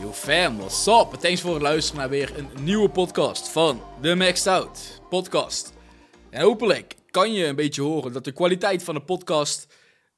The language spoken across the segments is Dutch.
Yo fam, what's up? Thanks voor het luisteren naar weer een nieuwe podcast van de Maxed Out podcast. En hopelijk kan je een beetje horen dat de kwaliteit van de podcast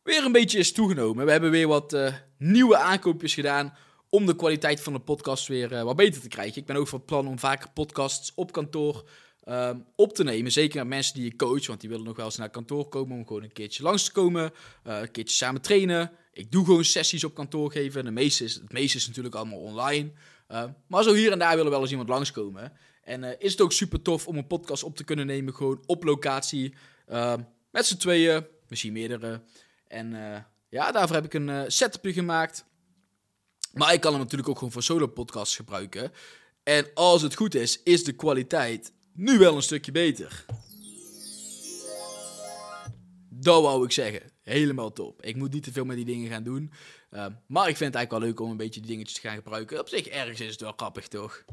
weer een beetje is toegenomen. We hebben weer wat uh, nieuwe aankoopjes gedaan om de kwaliteit van de podcast weer uh, wat beter te krijgen. Ik ben ook van plan om vaker podcasts op kantoor uh, op te nemen. Zeker met mensen die je coach, want die willen nog wel eens naar kantoor komen om gewoon een keertje langs te komen. Uh, een keertje samen trainen. Ik doe gewoon sessies op kantoor geven. De meeste is, het meeste is natuurlijk allemaal online. Uh, maar zo hier en daar willen wel eens iemand langskomen. En uh, is het ook super tof om een podcast op te kunnen nemen, gewoon op locatie. Uh, met z'n tweeën, misschien meerdere. En ja, daarvoor heb ik een setupje gemaakt. Maar ik kan hem natuurlijk ook gewoon voor solo podcasts gebruiken. En als het goed is, is de kwaliteit nu wel een stukje beter. Dat wou ik zeggen. Helemaal top. Ik moet niet te veel met die dingen gaan doen. Uh, maar ik vind het eigenlijk wel leuk om een beetje die dingetjes te gaan gebruiken. Op zich, ergens is het wel grappig, toch?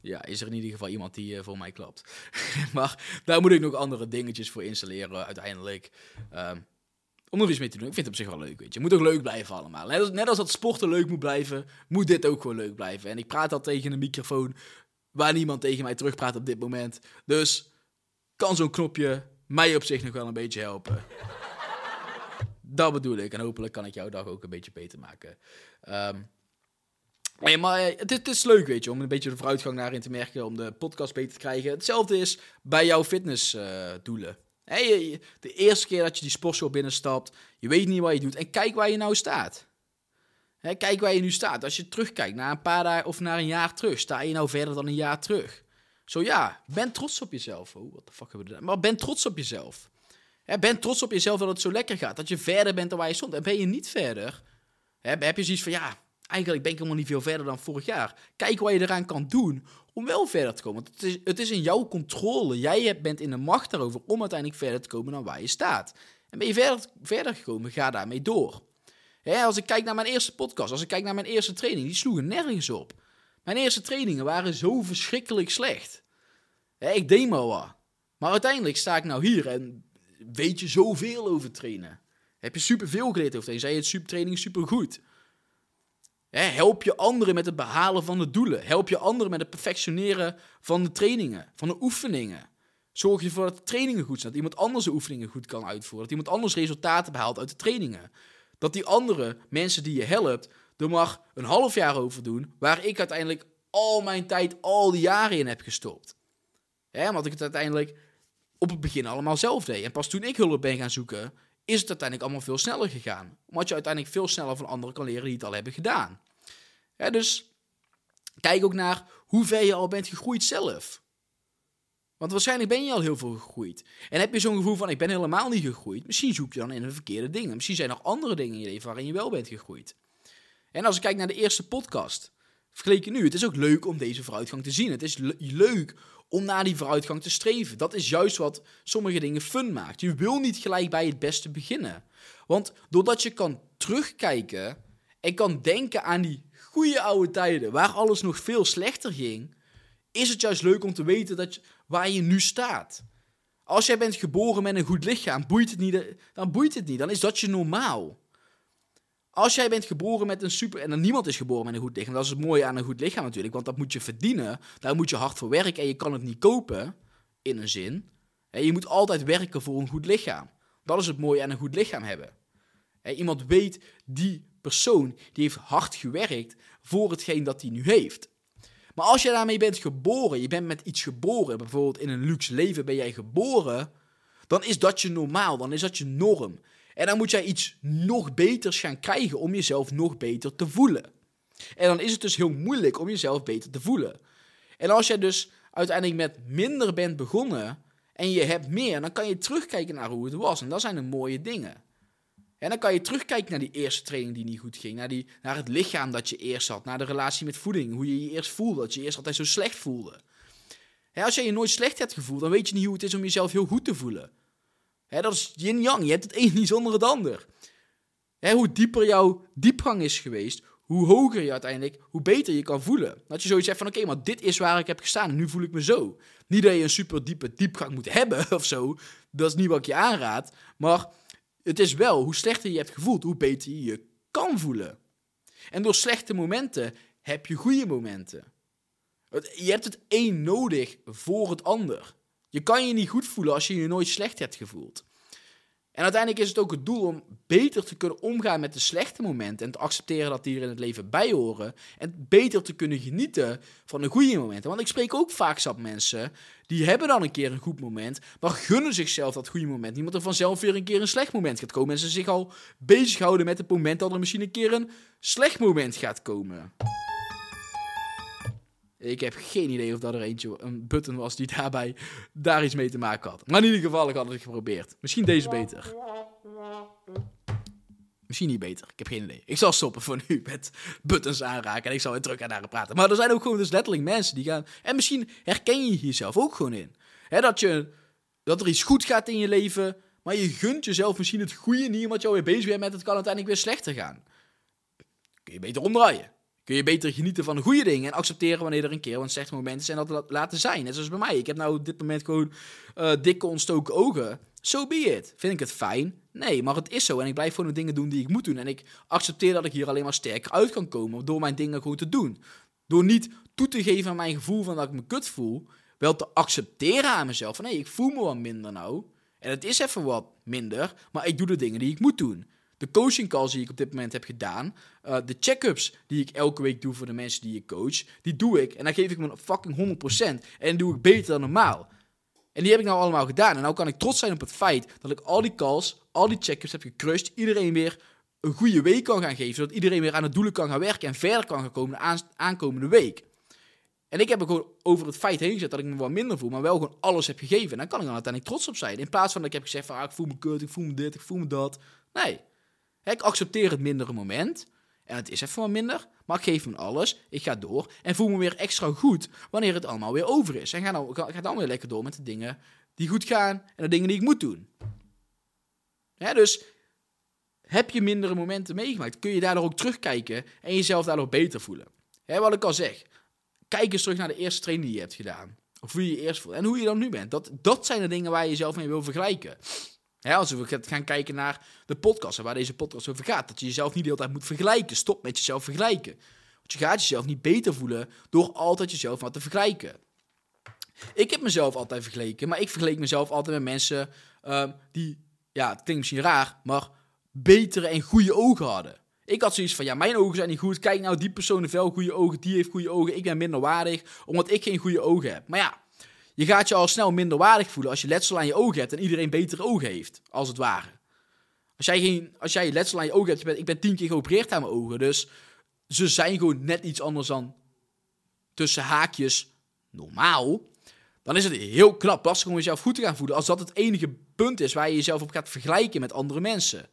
Ja, is er in ieder geval iemand die uh, voor mij klapt. maar daar moet ik nog andere dingetjes voor installeren uiteindelijk. Uh, om nog iets mee te doen. Ik vind het op zich wel leuk, weet je. Moet ook leuk blijven allemaal. Net als, net als dat sporten leuk moet blijven, moet dit ook gewoon leuk blijven. En ik praat al tegen een microfoon waar niemand tegen mij terugpraat op dit moment. Dus kan zo'n knopje mij op zich nog wel een beetje helpen. Dat bedoel ik. En hopelijk kan ik jouw dag ook een beetje beter maken. Nee, maar het, het, is leuk, weet je, om een beetje de vooruitgang daarin te merken, om de podcast beter te krijgen. Hetzelfde is bij jouw fitnessdoelen. Uh, hey, de eerste keer dat je die sportschool binnenstapt, je weet niet wat je doet en kijk waar je nou staat. Hè, kijk waar je nu staat. Als je terugkijkt naar een paar dagen of naar een jaar terug, sta je nou verder dan een jaar terug? Zo ja, ben trots op jezelf. Oh, wat de fuck hebben we gedaan? Maar ben trots op jezelf. Hè, ben trots op jezelf dat het zo lekker gaat. Dat je verder bent dan waar je stond. En ben je niet verder, heb je zoiets van ja, eigenlijk ben ik helemaal niet veel verder dan vorig jaar. Kijk wat je eraan kan doen om wel verder te komen. Want het is, het is in jouw controle. Jij bent in de macht daarover om uiteindelijk verder te komen dan waar je staat. En ben je verder, verder gekomen, ga daarmee door. Als ik kijk naar mijn eerste podcast, als ik kijk naar mijn eerste training, die sloegen nergens op. Mijn eerste trainingen waren zo verschrikkelijk slecht. Ik deed maar. Maar uiteindelijk sta ik nou hier en weet je zoveel over trainen. Heb je superveel geleerd over trainen. Zei je het supertraining supergoed. Hè, help je anderen met het behalen van de doelen. Help je anderen met het perfectioneren van de trainingen, van de oefeningen. Zorg je ervoor dat de trainingen goed zijn. Dat iemand anders de oefeningen goed kan uitvoeren. Dat iemand anders resultaten behaalt uit de trainingen. Dat die andere mensen die je helpt, er maar een half jaar over doen, waar ik uiteindelijk al mijn tijd, al die jaren in heb gestopt. Hè, omdat ik het uiteindelijk op het begin allemaal zelf deed. En pas toen ik hulp ben gaan zoeken, is het uiteindelijk allemaal veel sneller gegaan. Omdat je uiteindelijk veel sneller van anderen kan leren die het al hebben gedaan. Dus kijk ook naar hoe ver je al bent gegroeid zelf. Want waarschijnlijk ben je al heel veel gegroeid. En heb je zo'n gevoel van, ik ben helemaal niet gegroeid. Misschien zoek je dan in de verkeerde dingen. Misschien zijn er andere dingen in je leven waarin je wel bent gegroeid. En als ik kijk naar de eerste podcast, vergeleken nu, het is ook leuk om deze vooruitgang te zien. Het is le leuk om naar die vooruitgang te streven. Dat is juist wat sommige dingen fun maakt. Je wil niet gelijk bij het beste beginnen. Want doordat je kan terugkijken en kan denken aan die goede oude tijden, waar alles nog veel slechter ging, is het juist leuk om te weten dat je, waar je nu staat. Als jij bent geboren met een goed lichaam, boeit het niet, dan boeit het niet. Dan is dat je normaal. Als jij bent geboren met een super... En dan niemand is geboren met een goed lichaam. Dat is het mooie aan een goed lichaam natuurlijk. Want dat moet je verdienen. Daar moet je hard voor werken. En je kan het niet kopen, in een zin. En je moet altijd werken voor een goed lichaam. Dat is het mooie aan een goed lichaam hebben. En iemand weet, die persoon, die heeft hard gewerkt voor hetgeen dat hij nu heeft. Maar als je daarmee bent geboren, je bent met iets geboren, bijvoorbeeld in een luxe leven ben jij geboren, dan is dat je normaal, dan is dat je norm. En dan moet jij iets nog beters gaan krijgen om jezelf nog beter te voelen. En dan is het dus heel moeilijk om jezelf beter te voelen. En als jij dus uiteindelijk met minder bent begonnen en je hebt meer, dan kan je terugkijken naar hoe het was. En dat zijn de mooie dingen. En dan kan je terugkijken naar die eerste training die niet goed ging. Naar, die, naar het lichaam dat je eerst had. Naar de relatie met voeding. Hoe je je eerst voelde. Dat je eerst altijd zo slecht voelde. als je je nooit slecht hebt gevoeld, dan weet je niet hoe het is om jezelf heel goed te voelen. Dat is yin-yang. Je hebt het een niet zonder het ander. hoe dieper jouw diepgang is geweest, hoe hoger je uiteindelijk, hoe beter je kan voelen. Dat je zoiets zegt van, oké, maar dit is waar ik heb gestaan en nu voel ik me zo. Niet dat je een super diepe diepgang moet hebben of zo. Dat is niet wat ik je aanraad. Maar het is wel, hoe slechter je hebt gevoeld, hoe beter je je kan voelen. En door slechte momenten heb je goede momenten. Je hebt het een nodig voor het ander. Je kan je niet goed voelen als je je nooit slecht hebt gevoeld. En uiteindelijk is het ook het doel om beter te kunnen omgaan met de slechte momenten en te accepteren dat die er in het leven bij horen. En beter te kunnen genieten van de goede momenten. Want ik spreek ook vaak zat mensen, die hebben dan een keer een goed moment, maar gunnen zichzelf dat goede moment. Niemand er vanzelf weer een keer een slecht moment gaat komen. En ze zich al bezighouden met het moment dat er misschien een keer een slecht moment gaat komen. Ik heb geen idee of dat er eentje, een button was die daarbij daar iets mee te maken had. Maar in ieder geval, ik had het geprobeerd. Misschien deze beter. Misschien niet beter. Ik heb geen idee. Ik zal stoppen voor nu met buttons aanraken. En ik zal weer terug aan haar praten. Maar er zijn ook gewoon dus letterlijk mensen die gaan. En misschien herken je jezelf ook gewoon in. dat, je, dat er iets goed gaat in je leven. Maar je gunt jezelf misschien het goede niet. Omdat je alweer bezig bent met het kan uiteindelijk weer slechter gaan. Kun je beter omdraaien kun je beter genieten van de goede dingen en accepteren wanneer er een keer een slecht moment is en dat laten zijn. Net zoals bij mij. Ik heb nou op dit moment gewoon uh, dikke ontstoken ogen. So be it. Vind ik het fijn? Nee, maar het is zo. En ik blijf gewoon de dingen doen die ik moet doen. En ik accepteer dat ik hier alleen maar sterker uit kan komen door mijn dingen gewoon te doen. Door niet toe te geven aan mijn gevoel van dat ik me kut voel. Wel te accepteren aan mezelf. Van hé, ik voel me wat minder nou. En het is even wat minder. Maar ik doe de dingen die ik moet doen de coaching calls die ik op dit moment heb gedaan, uh, de check-ups die ik elke week doe voor de mensen die ik coach, die doe ik en dan geef ik me fucking 100% en doe ik beter dan normaal. En die heb ik nou allemaal gedaan. En nou kan ik trots zijn op het feit dat ik al die calls, al die check-ups heb gecrushed, iedereen weer een goede week kan gaan geven, zodat iedereen weer aan het doelen kan gaan werken en verder kan gaan komen de aankomende week. En ik heb er gewoon over het feit heen gezet dat ik me wat minder voel, maar wel gewoon alles heb gegeven. En dan kan ik dan uiteindelijk trots op zijn. In plaats van dat ik heb gezegd van, ah, ik voel me kut, ik voel me dit, ik voel me dat. Nee, ik accepteer het mindere moment. En het is even wat minder, maar ik geef me alles. Ik ga door en voel me weer extra goed wanneer het allemaal weer over is. En ga dan, ga dan weer lekker door met de dingen die goed gaan en de dingen die ik moet doen. dus heb je mindere momenten meegemaakt, kun je daardoor ook terugkijken en jezelf daardoor beter voelen. wat ik al zeg, kijk eens terug naar de eerste training die je hebt gedaan. Of hoe je je eerst voelt en hoe je dan nu bent. Dat, dat zijn de dingen waar je jezelf mee wil vergelijken als we gaan kijken naar de podcast en waar deze podcast over gaat, dat je jezelf niet de hele tijd moet vergelijken. Stop met jezelf vergelijken. Want je gaat jezelf niet beter voelen door altijd jezelf maar te vergelijken. Ik heb mezelf altijd vergeleken, maar ik vergeleek mezelf altijd met mensen uh, die, ja, het klinkt misschien raar, maar betere en goede ogen hadden. Ik had zoiets van, ja, mijn ogen zijn niet goed. Kijk nou, die persoon heeft wel goede ogen, die heeft goede ogen. Ik ben minder waardig, omdat ik geen goede ogen heb. Maar ja, je gaat je al snel minder waardig voelen als je letsel aan je ogen hebt en iedereen betere ogen heeft, als het ware. Als jij, geen, als jij letsel aan je ogen hebt, ik ben tien keer geopereerd aan mijn ogen, dus ze zijn gewoon net iets anders dan tussen haakjes normaal. Dan is het heel knap lastig om jezelf goed te gaan voelen als dat het enige punt is waar je jezelf op gaat vergelijken met andere mensen.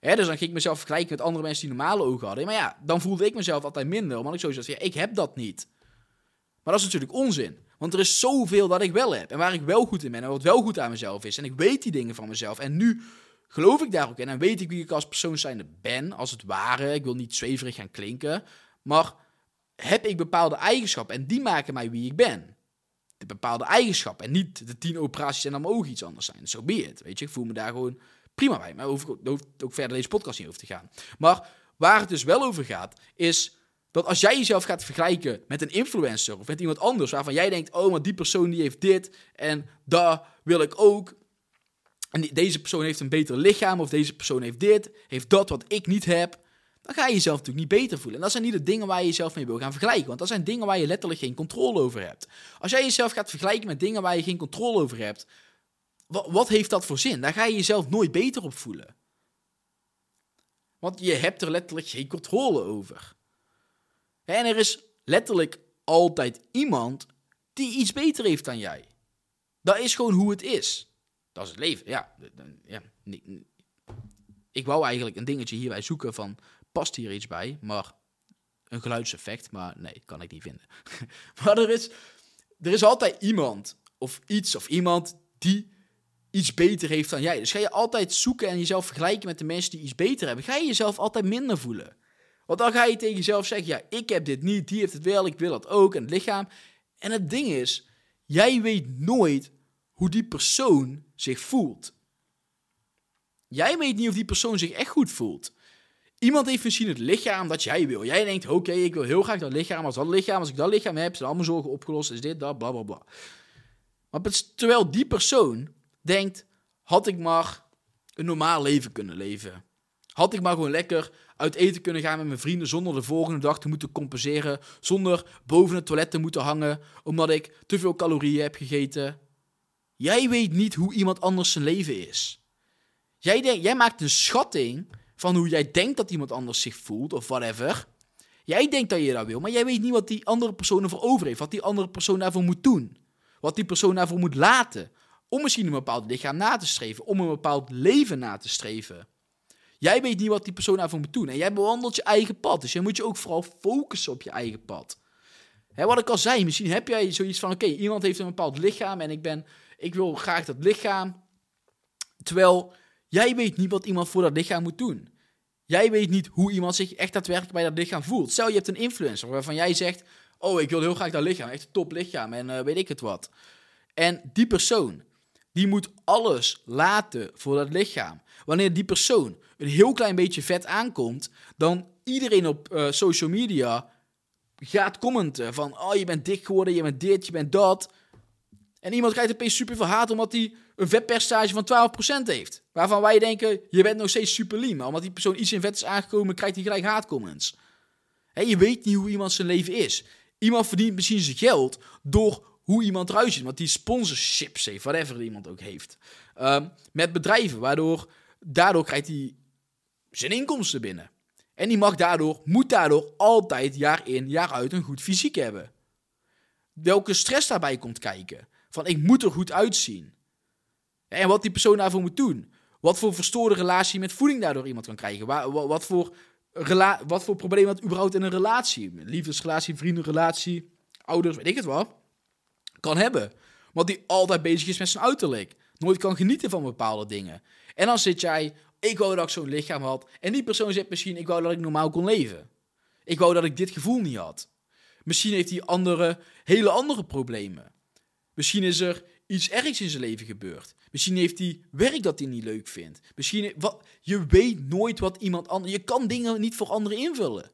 Dus dan ging ik mezelf vergelijken met andere mensen die normale ogen hadden. Maar ja, dan voelde ik mezelf altijd minder, omdat ik zo zei, ja, ik heb dat niet. Maar dat is natuurlijk onzin. Want er is zoveel dat ik wel heb. En waar ik wel goed in ben. En wat wel goed aan mezelf is. En ik weet die dingen van mezelf. En nu geloof ik daar ook in. En weet ik wie ik als persoon zijnde ben. Als het ware. Ik wil niet zweverig gaan klinken. Maar heb ik bepaalde eigenschappen. En die maken mij wie ik ben. De bepaalde eigenschappen. En niet de tien operaties en dan mogen iets anders zijn. Zo so be. Weet je, ik voel me daar gewoon prima bij. Maar hoef, hoeft ook verder deze podcast niet over te gaan. Maar waar het dus wel over gaat. Is dat als jij jezelf gaat vergelijken met een influencer of met iemand anders, waarvan jij denkt, oh, maar die persoon die heeft dit en dat wil ik ook. En deze persoon heeft een beter lichaam of deze persoon heeft dit, heeft dat wat ik niet heb. Dan ga je jezelf natuurlijk niet beter voelen. En dat zijn niet de dingen waar je jezelf mee wil gaan vergelijken. Want dat zijn dingen waar je letterlijk geen controle over hebt. Als jij jezelf gaat vergelijken met dingen waar je geen controle over hebt, wat, wat heeft dat voor zin? Daar ga je jezelf nooit beter op voelen. Want je hebt er letterlijk geen controle over. En er is letterlijk altijd iemand die iets beter heeft dan jij. Dat is gewoon hoe het is. Dat is het leven. Ja, ja ik wou eigenlijk een dingetje hierbij zoeken van, past hier iets bij? Maar een geluidseffect, maar nee, kan ik niet vinden. maar er is, er is altijd iemand of iets of iemand die iets beter heeft dan jij. Dus ga je altijd zoeken en jezelf vergelijken met de mensen die iets beter hebben, ga je jezelf altijd minder voelen. Want dan ga je tegen jezelf zeggen, ja, ik heb dit niet, die heeft het wel, ik wil dat ook, en het lichaam. En het ding is, jij weet nooit hoe die persoon zich voelt. Jij weet niet of die persoon zich echt goed voelt. Iemand heeft misschien het lichaam dat jij wil. Jij denkt, oké, ik wil heel graag dat lichaam. Als dat lichaam, als ik dat lichaam heb, zijn allemaal zorgen opgelost, is dit, dat, bla, bla, bla. Maar terwijl die persoon denkt, had ik maar een normaal leven kunnen leven. Had ik maar gewoon lekker uit eten kunnen gaan met mijn vrienden zonder de volgende dag te moeten compenseren. Zonder boven het toilet te moeten hangen omdat ik te veel calorieën heb gegeten. Jij weet niet hoe iemand anders zijn leven is. Jij, jij maakt een schatting van hoe jij denkt dat iemand anders zich voelt of whatever. Jij denkt dat je dat wil, maar jij weet niet wat die andere persoon ervoor over heeft. Wat die andere persoon daarvoor moet doen. Wat die persoon daarvoor moet laten. Om misschien een bepaald lichaam na te streven. Om een bepaald leven na te streven. Jij weet niet wat die persoon daarvoor moet doen. En jij bewandelt je eigen pad. Dus jij moet je ook vooral focussen op je eigen pad. Hè, wat ik al zei, misschien heb jij zoiets van: oké, iemand heeft een bepaald lichaam en ik, ben, ik wil graag dat lichaam. Terwijl Jij weet niet wat iemand voor dat lichaam moet doen. Jij weet niet hoe iemand zich echt daadwerkelijk bij dat lichaam voelt. Stel je hebt een influencer waarvan jij zegt: Oh, ik wil heel graag dat lichaam, echt een top lichaam en uh, weet ik het wat. En die persoon, die moet alles laten voor dat lichaam. Wanneer die persoon een heel klein beetje vet aankomt, dan iedereen op uh, social media gaat commenten van: Oh, je bent dik geworden, je bent dit, je bent dat. En iemand krijgt opeens super veel haat omdat hij een vetpercentage van 12% heeft. Waarvan wij denken, je bent nog steeds super. Maar omdat die persoon iets in vet is aangekomen, krijgt hij gelijk haatcomments. En je weet niet hoe iemand zijn leven is. Iemand verdient misschien zijn geld door hoe iemand eruit ziet. Want die sponsorships heeft, whatever iemand ook heeft. Um, met bedrijven, waardoor daardoor krijgt hij zijn inkomsten binnen. En die mag daardoor, moet daardoor altijd jaar in, jaar uit een goed fysiek hebben. Welke stress daarbij komt kijken. Van ik moet er goed uitzien. En wat die persoon daarvoor moet doen. Wat voor verstoorde relatie met voeding daardoor iemand kan krijgen. Wat, voor, wat voor problemen dat überhaupt in een relatie, liefdesrelatie, vriendenrelatie, ouders, weet ik het wat, kan hebben. Want die altijd bezig is met zijn uiterlijk. Nooit kan genieten van bepaalde dingen. En dan zit jij, ik wou dat ik zo'n lichaam had. En die persoon zegt misschien, ik wou dat ik normaal kon leven. Ik wou dat ik dit gevoel niet had. Misschien heeft hij andere, hele andere problemen. Misschien is er iets ergs in zijn leven gebeurd. Misschien heeft hij werk dat hij niet leuk vindt. Misschien, wat, je weet nooit wat iemand anders... Je kan dingen niet voor anderen invullen.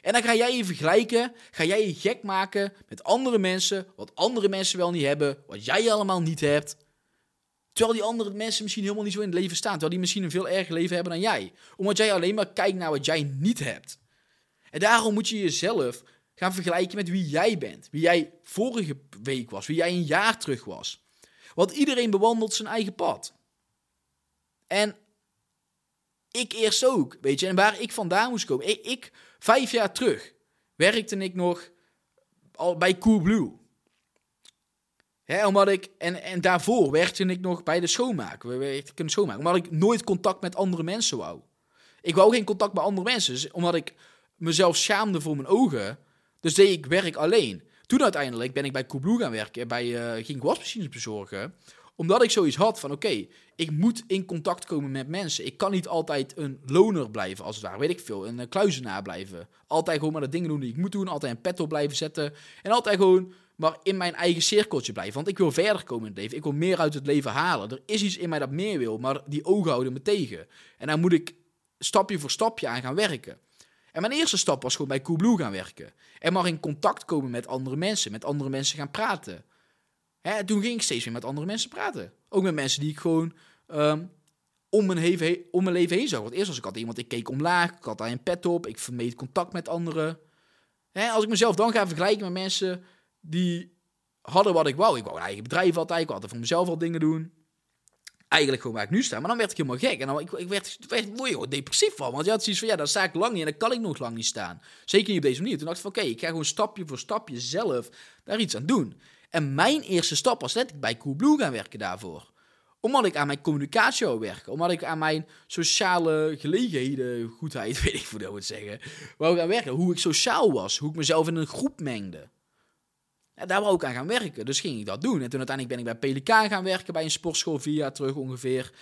En dan ga jij je vergelijken, ga jij je gek maken met andere mensen, wat andere mensen wel niet hebben, wat jij allemaal niet hebt. Terwijl die andere mensen misschien helemaal niet zo in het leven staan. Terwijl die misschien een veel erger leven hebben dan jij. Omdat jij alleen maar kijkt naar wat jij niet hebt. En daarom moet je jezelf gaan vergelijken met wie jij bent. Wie jij vorige week was, wie jij een jaar terug was. Want iedereen bewandelt zijn eigen pad. En ik eerst ook, weet je. En waar ik vandaan moest komen. Ik, ik vijf jaar terug, werkte ik nog al bij Coolblue. Omdat ik, en, en daarvoor werkte ik nog bij de schoonmaak. We werkten in de schoonmaak. Omdat ik nooit contact met andere mensen wou. Ik wou geen contact met andere mensen. Dus omdat ik mezelf schaamde voor mijn ogen. Dus deed ik werk alleen. Toen uiteindelijk ben ik bij Coolblue gaan werken, bij, uh, ging wasmachines bezorgen. Omdat ik zoiets had van, oké, ik moet in contact komen met mensen. Ik kan niet altijd een loner blijven, als het ware, weet ik veel. Een kluizenaar blijven. Altijd gewoon maar de dingen doen die ik moet doen. Altijd een pet op blijven zetten. En altijd gewoon maar in mijn eigen cirkeltje blijven. Want ik wil verder komen in het leven. Ik wil meer uit het leven halen. Er is iets in mij dat meer wil, maar die ogen houden me tegen. En daar moet ik stapje voor stapje aan gaan werken. En mijn eerste stap was gewoon bij Coolblue gaan werken. En maar in contact komen met andere mensen, met andere mensen gaan praten. Hè, toen ging ik steeds weer met andere mensen praten. Ook met mensen die ik gewoon um, om, mijn om mijn leven heen zag. Want eerst was ik altijd iemand, ik keek omlaag, ik had daar een pet op, ik vermeed contact met anderen. Hè, als ik mezelf dan ga vergelijken met mensen die hadden wat ik wou. Ik wou een eigen bedrijf altijd, ik wilde voor mezelf al dingen doen. eigenlijk gewoon waar ik nu sta. Maar dan werd ik helemaal gek. En dan ik, ik werd, depressief van. Want je had zoiets van, ja, daar sta ik lang niet en dan kan ik nog lang niet staan. Zeker niet op deze manier. Toen dacht ik van, oké, ik ga gewoon stapje voor stapje zelf daar iets aan doen. En mijn eerste stap was net bij Coolblue gaan werken daarvoor. Omdat ik aan mijn communicatie wou werken. Omdat ik aan mijn sociale gelegenheden, goedheid, weet ik hoe dat moet zeggen, wou gaan werken. Hoe ik sociaal was. Hoe ik mezelf in een groep mengde. En daar wou ik aan gaan werken. Dus ging ik dat doen. En toen uiteindelijk ben ik bij Pelikaan gaan werken, bij een sportschool, vier jaar terug ongeveer.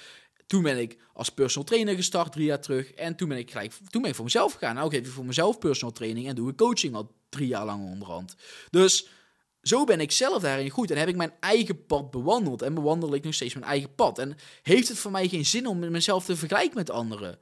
Toen ben ik als personal trainer gestart, drie jaar terug. En toen ben ik gelijk toen ben ik voor mezelf gegaan. Nou geef ik voor mezelf personal training en doe ik coaching al drie jaar lang onderhand. Dus zo ben ik zelf daarin goed. En heb ik mijn eigen pad bewandeld. En bewandel ik nog steeds mijn eigen pad. En heeft het voor mij geen zin om mezelf te vergelijken met anderen?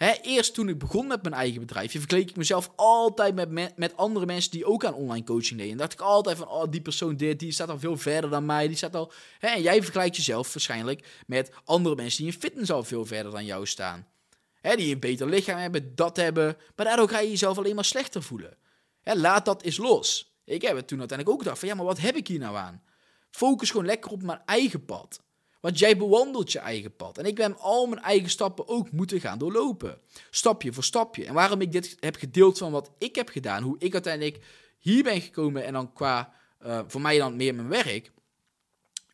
Hè, eerst toen ik begon met mijn eigen bedrijf, vergeleek ik mezelf altijd met, met andere mensen die ook aan online coaching deden. En dacht ik altijd van, oh, die persoon dit, die staat al veel verder dan mij. Die staat al, hè, en jij vergelijkt jezelf waarschijnlijk met andere mensen die in fitness al veel verder dan jou staan. Hè, die een beter lichaam hebben, dat hebben. Maar daardoor ga je jezelf alleen maar slechter voelen. Hè, laat dat eens los. Ik heb het toen uiteindelijk ook gedacht van, ja, maar wat heb ik hier nou aan? Focus gewoon lekker op mijn eigen pad. Want jij bewandelt je eigen pad. En ik ben al mijn eigen stappen ook moeten gaan doorlopen. Stapje voor stapje. En waarom ik dit heb gedeeld van wat ik heb gedaan. Hoe ik uiteindelijk hier ben gekomen. En dan qua, uh, voor mij dan meer mijn werk.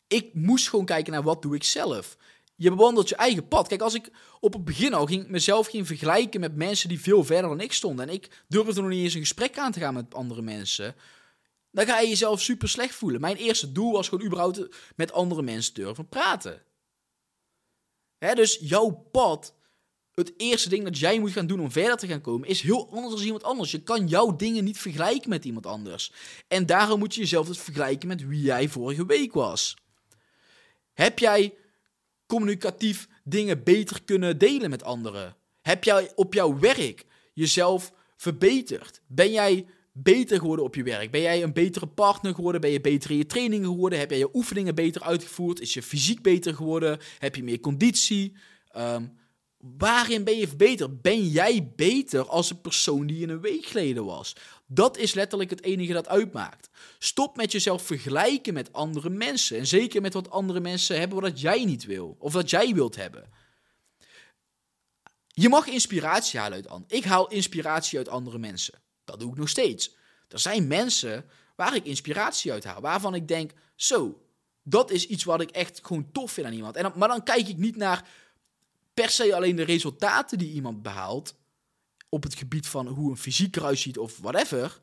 Ik moest gewoon kijken naar wat doe ik zelf. Je bewandelt je eigen pad. Kijk, als ik op het begin al ging, mezelf ging vergelijken met mensen die veel verder dan ik stonden. En ik durfde nog niet eens een gesprek aan te gaan met andere mensen dan ga je jezelf super slecht voelen. Mijn eerste doel was gewoon überhaupt met andere mensen durven praten. Hè, dus jouw pad, het eerste ding dat jij moet gaan doen om verder te gaan komen, is heel anders dan iemand anders. Je kan jouw dingen niet vergelijken met iemand anders. En daarom moet je jezelf dus vergelijken met wie jij vorige week was. Heb jij communicatief dingen beter kunnen delen met anderen? Heb jij op jouw werk jezelf verbeterd? Ben jij beter geworden op je werk? Ben jij een betere partner geworden? Ben je beter in je trainingen geworden? Heb jij je oefeningen beter uitgevoerd? Is je fysiek beter geworden? Heb je meer conditie? Um, waarin ben je beter? Ben jij beter als een persoon die je een week geleden was? Dat is letterlijk het enige dat uitmaakt. Stop met jezelf vergelijken met andere mensen. En zeker met wat andere mensen hebben wat jij niet wil. Of wat jij wilt hebben. Je mag inspiratie halen uit anderen. Ik haal inspiratie uit andere mensen. Dat doe ik nog steeds. Er zijn mensen waar ik inspiratie uit haal. Waarvan ik denk, zo, dat is iets wat ik echt gewoon tof vind aan iemand. En maar dan kijk ik niet naar per se alleen de resultaten die iemand behaalt. Op het gebied van hoe een fysiek eruit ziet of whatever.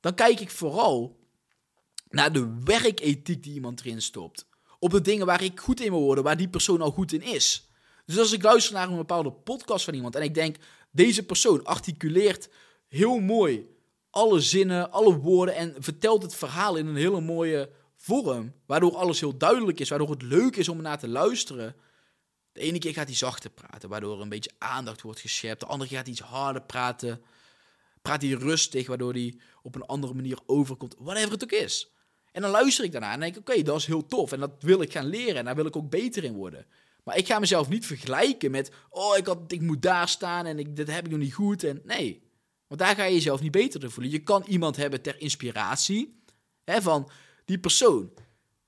Dan kijk ik vooral naar de werkethiek die iemand erin stopt. Op de dingen waar ik goed in wil worden, waar die persoon al goed in is. Dus als ik luister naar een bepaalde podcast van iemand en ik denk, deze persoon articuleert heel mooi alle zinnen, alle woorden en vertelt het verhaal in een hele mooie vorm. Waardoor alles heel duidelijk is, waardoor het leuk is om naar te luisteren. De ene keer gaat hij zachter praten, waardoor er een beetje aandacht wordt geschept. De andere keer gaat hij iets harder praten. Praat hij rustig, waardoor hij op een andere manier overkomt. Whatever het ook is. En dan luister ik daarna en denk ik, oké, dat is heel tof. En dat wil ik gaan leren en daar wil ik ook beter in worden. Maar ik ga mezelf niet vergelijken met, oh, ik, had, ik moet daar staan en ik, dit heb ik nog niet goed. En nee, want daar ga je jezelf niet beter te voelen. Je kan iemand hebben ter inspiratie. Hè, van die persoon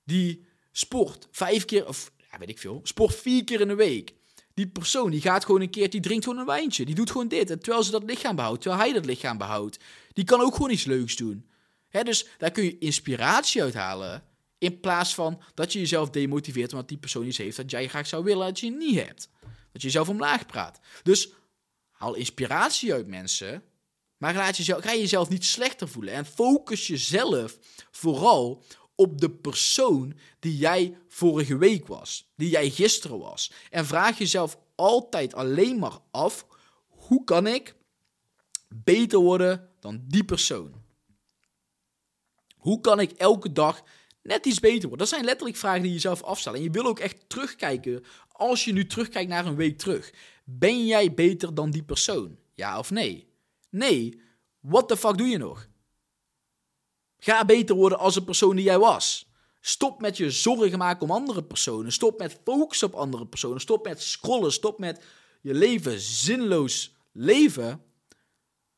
die sport vijf keer, of ja, weet ik veel, sport vier keer in de week. Die persoon die gaat gewoon een keer, die drinkt gewoon een wijntje. Die doet gewoon dit. En terwijl ze dat lichaam behoudt, terwijl hij dat lichaam behoudt. Die kan ook gewoon iets leuks doen. Hè, dus daar kun je inspiratie uit halen. In plaats van dat je jezelf demotiveert omdat die persoon iets heeft dat jij graag zou willen dat je niet hebt. Dat je jezelf omlaag praat. Dus haal inspiratie uit mensen maar laat jezelf, ga je jezelf niet slechter voelen. En focus jezelf vooral op de persoon die jij vorige week was. Die jij gisteren was. En vraag jezelf altijd alleen maar af: hoe kan ik beter worden dan die persoon? Hoe kan ik elke dag net iets beter worden? Dat zijn letterlijk vragen die je jezelf afstelt. En je wil ook echt terugkijken. Als je nu terugkijkt naar een week terug. Ben jij beter dan die persoon? Ja of nee? Nee, what the fuck doe je nog? Ga beter worden als een persoon die jij was. Stop met je zorgen maken om andere personen. Stop met focussen op andere personen. Stop met scrollen. Stop met je leven zinloos leven.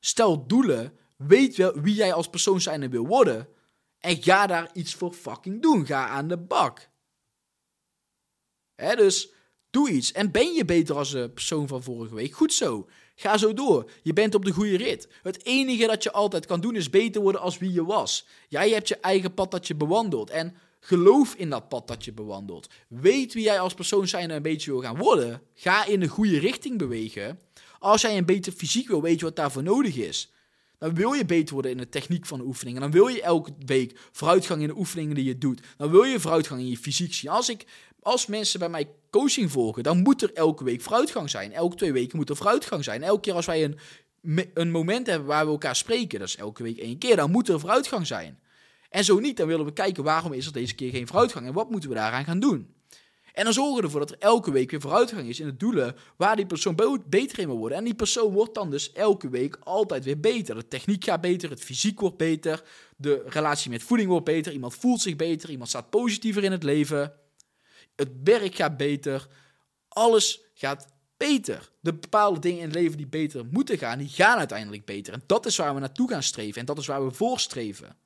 Stel doelen. Weet wel wie jij als persoon zijn en wil worden. En ga daar iets voor fucking doen. Ga aan de bak. Dus doe iets. En ben je beter als de persoon van vorige week? Goed zo. Ga zo door. Je bent op de goede rit. Het enige dat je altijd kan doen is beter worden als wie je was. Jij hebt je eigen pad dat je bewandelt. En geloof in dat pad dat je bewandelt. Weet wie jij als persoon zijn en een beetje wil gaan worden. Ga in de goede richting bewegen. Als jij een beter fysiek wil, weet je wat daarvoor nodig is. Dan wil je beter worden in de techniek van de oefeningen. Dan wil je elke week vooruitgang in de oefeningen die je doet. Dan wil je vooruitgang in je fysiek zien. Als, ik, als mensen bij mij coaching volgen, dan moet er elke week vooruitgang zijn. Elke twee weken moet er vooruitgang zijn. Elke keer als wij een, een moment hebben waar we elkaar spreken, dat is elke week één keer, dan moet er vooruitgang zijn. En zo niet, dan willen we kijken waarom is er deze keer geen vooruitgang en wat moeten we daaraan gaan doen. En dan zorgen we ervoor dat er elke week weer vooruitgang is in de doelen waar die persoon beter in wil worden. En die persoon wordt dan dus elke week altijd weer beter. De techniek gaat beter, het fysiek wordt beter, de relatie met voeding wordt beter, iemand voelt zich beter, iemand staat positiever in het leven, het werk gaat beter, alles gaat beter. De bepaalde dingen in het leven die beter moeten gaan, die gaan uiteindelijk beter. En dat is waar we naartoe gaan streven en dat is waar we voor streven.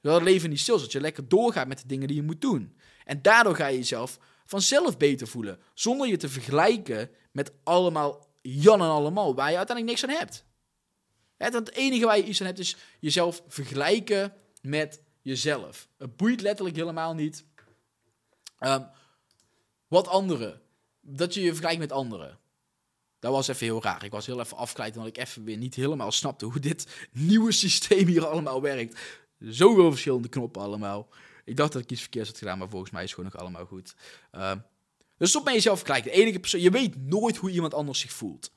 Dat het leven niet stil is, dat je lekker doorgaat met de dingen die je moet doen. En daardoor ga je jezelf vanzelf beter voelen. Zonder je te vergelijken met allemaal Jan en allemaal, waar je uiteindelijk niks aan hebt. Het enige waar je iets aan hebt is jezelf vergelijken met jezelf. Het boeit letterlijk helemaal niet um, wat anderen. Dat je je vergelijkt met anderen. Dat was even heel raar. Ik was heel even afgeleid omdat ik even weer niet helemaal snapte hoe dit nieuwe systeem hier allemaal werkt. Zoveel verschillende knoppen allemaal. Ik dacht dat ik iets verkeerds had gedaan, maar volgens mij is het gewoon nog allemaal goed. Uh, dus stop met jezelf gelijk. De enige persoon, je weet nooit hoe iemand anders zich voelt.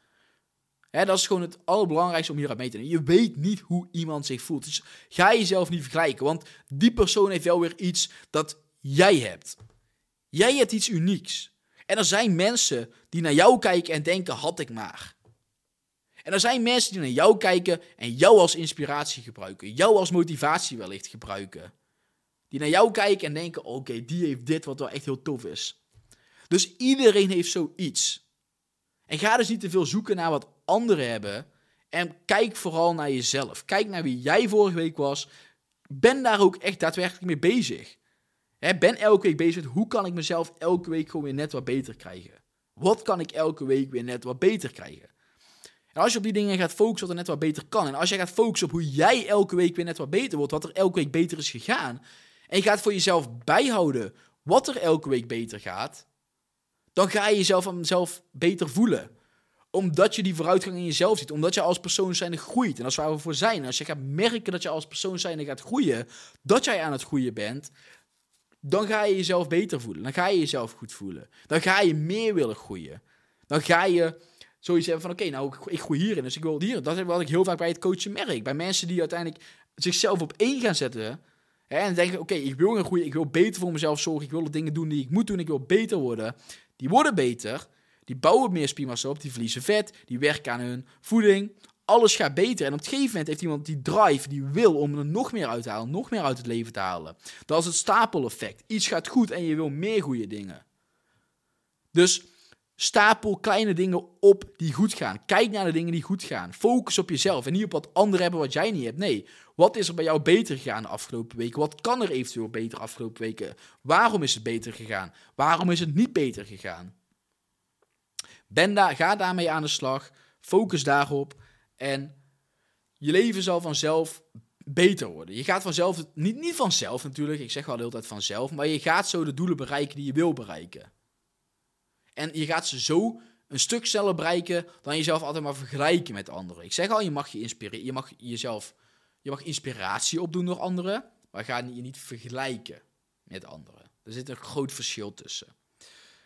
Dat is gewoon het allerbelangrijkste om hieruit mee te nemen. Je weet niet hoe iemand zich voelt. Dus ga jezelf niet vergelijken, want die persoon heeft wel weer iets dat jij hebt. Jij hebt iets unieks. En er zijn mensen die naar jou kijken en denken: had ik maar. En er zijn mensen die naar jou kijken en jou als inspiratie gebruiken, jou als motivatie wellicht gebruiken. Die naar jou kijken en denken: oké, die heeft dit wat wel echt heel tof is. Dus iedereen heeft zoiets. En ga dus niet te veel zoeken naar wat anderen hebben. En kijk vooral naar jezelf. Kijk naar wie jij vorige week was. Ben daar ook echt daadwerkelijk mee bezig. ben elke week bezig met hoe kan ik mezelf elke week gewoon weer net wat beter krijgen. Wat kan ik elke week weer net wat beter krijgen? En als je op die dingen gaat focussen wat er net wat beter kan. En als je gaat focussen op hoe jij elke week weer net wat beter wordt. Wat er elke week beter is gegaan. En je gaat voor jezelf bijhouden wat er elke week beter gaat. Dan ga je jezelf aan jezelf beter voelen. Omdat je die vooruitgang in jezelf ziet. Omdat je als persoon zijnde groeit. En is waar we voor zijn. Als je gaat merken dat je als persoon zijnde gaat groeien. Dat jij aan het groeien bent. Dan ga je jezelf beter voelen. Dan ga je jezelf goed voelen. Dan ga je meer willen groeien. Dan ga je zoiets hebben van, oké, nou, ik groei hierin, dus ik wil hier. Dat is wat ik heel vaak bij het coachen merk. Bij mensen die uiteindelijk zichzelf op één gaan zetten... Hè, en denken, oké, ik wil een goede, ik wil beter voor mezelf zorgen, ik wil de dingen doen die ik moet doen, ik wil beter worden. Die worden beter, die bouwen meer spiermassa op, die verliezen vet, die werken aan hun voeding. Alles gaat beter. En op een gegeven moment heeft iemand die drive, die wil om er nog meer uit te halen, nog meer uit het leven te halen. Dat is het stapeleffect. Iets gaat goed en je wil meer goede dingen. Dus Stapel kleine dingen op die goed gaan. Kijk naar de dingen die goed gaan. Focus op jezelf en niet op wat anderen hebben wat jij niet hebt. Nee, wat is er bij jou beter gegaan de afgelopen weken? Wat kan er eventueel beter afgelopen weken? Waarom is het beter gegaan? Waarom is het niet beter gegaan? Ben daar, ga daarmee aan de slag. Focus daarop. En je leven zal vanzelf beter worden. Je gaat vanzelf, niet, niet vanzelf natuurlijk, ik zeg wel de hele tijd vanzelf, maar je gaat zo de doelen bereiken die je wil bereiken. En je gaat ze zo een stuk sneller bereiken dan jezelf altijd maar vergelijken met anderen. Ik zeg al, je mag je inspireren, je mag jezelf, je mag inspiratie opdoen door anderen, maar ga je niet vergelijken met anderen. Er zit een groot verschil tussen.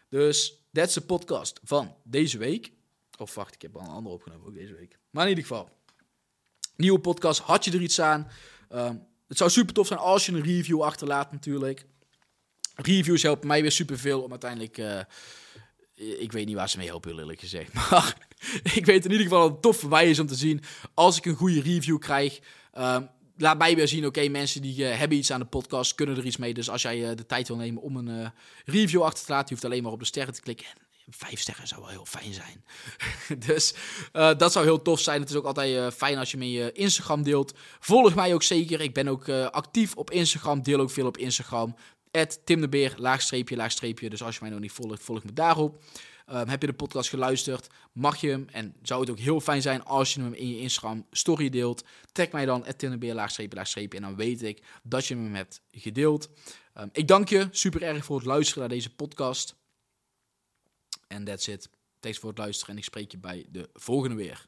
Dus, that's de podcast van deze week. Of wacht, ik heb al een andere opgenomen ook deze week. Maar in ieder geval, nieuwe podcast. Had je er iets aan? Ehm, het zou super tof zijn als je een review achterlaat natuurlijk. Reviews helpen mij weer super veel om uiteindelijk... Uh, ik weet niet waar ze mee helpen, eerlijk gezegd. Maar ik weet in ieder geval dat het tof voor mij is om te zien. Als ik een goede review krijg. Um, laat mij weer zien, oké, mensen die uh, hebben iets aan de podcast, kunnen er iets mee. Dus als jij uh, de tijd wil nemen om een review achter te laten, je hoeft alleen maar op de sterren te klikken. En vijf sterren zou wel heel fijn zijn. dus dat zou heel tof zijn. Het is ook altijd fijn als je me je Instagram deelt. Volg mij ook zeker. Ik ben ook actief op Instagram, deel ook veel op Instagram. Tim de Beer, laagstreepje, laagstreepje. Dus als je mij nog niet volgt, volg me daarop. Ehm, heb je de podcast geluisterd? Mag je hem? En zou het ook heel fijn zijn als je hem in je Instagram story deelt. Tag mij dan, Tim de Beer, laagstreepje, laagstreepje. En dan weet ik dat je hem hebt gedeeld. Ehm, ik dank je super erg voor het luisteren naar deze podcast. En that's it. Thanks voor het luisteren en ik spreek je bij de volgende weer.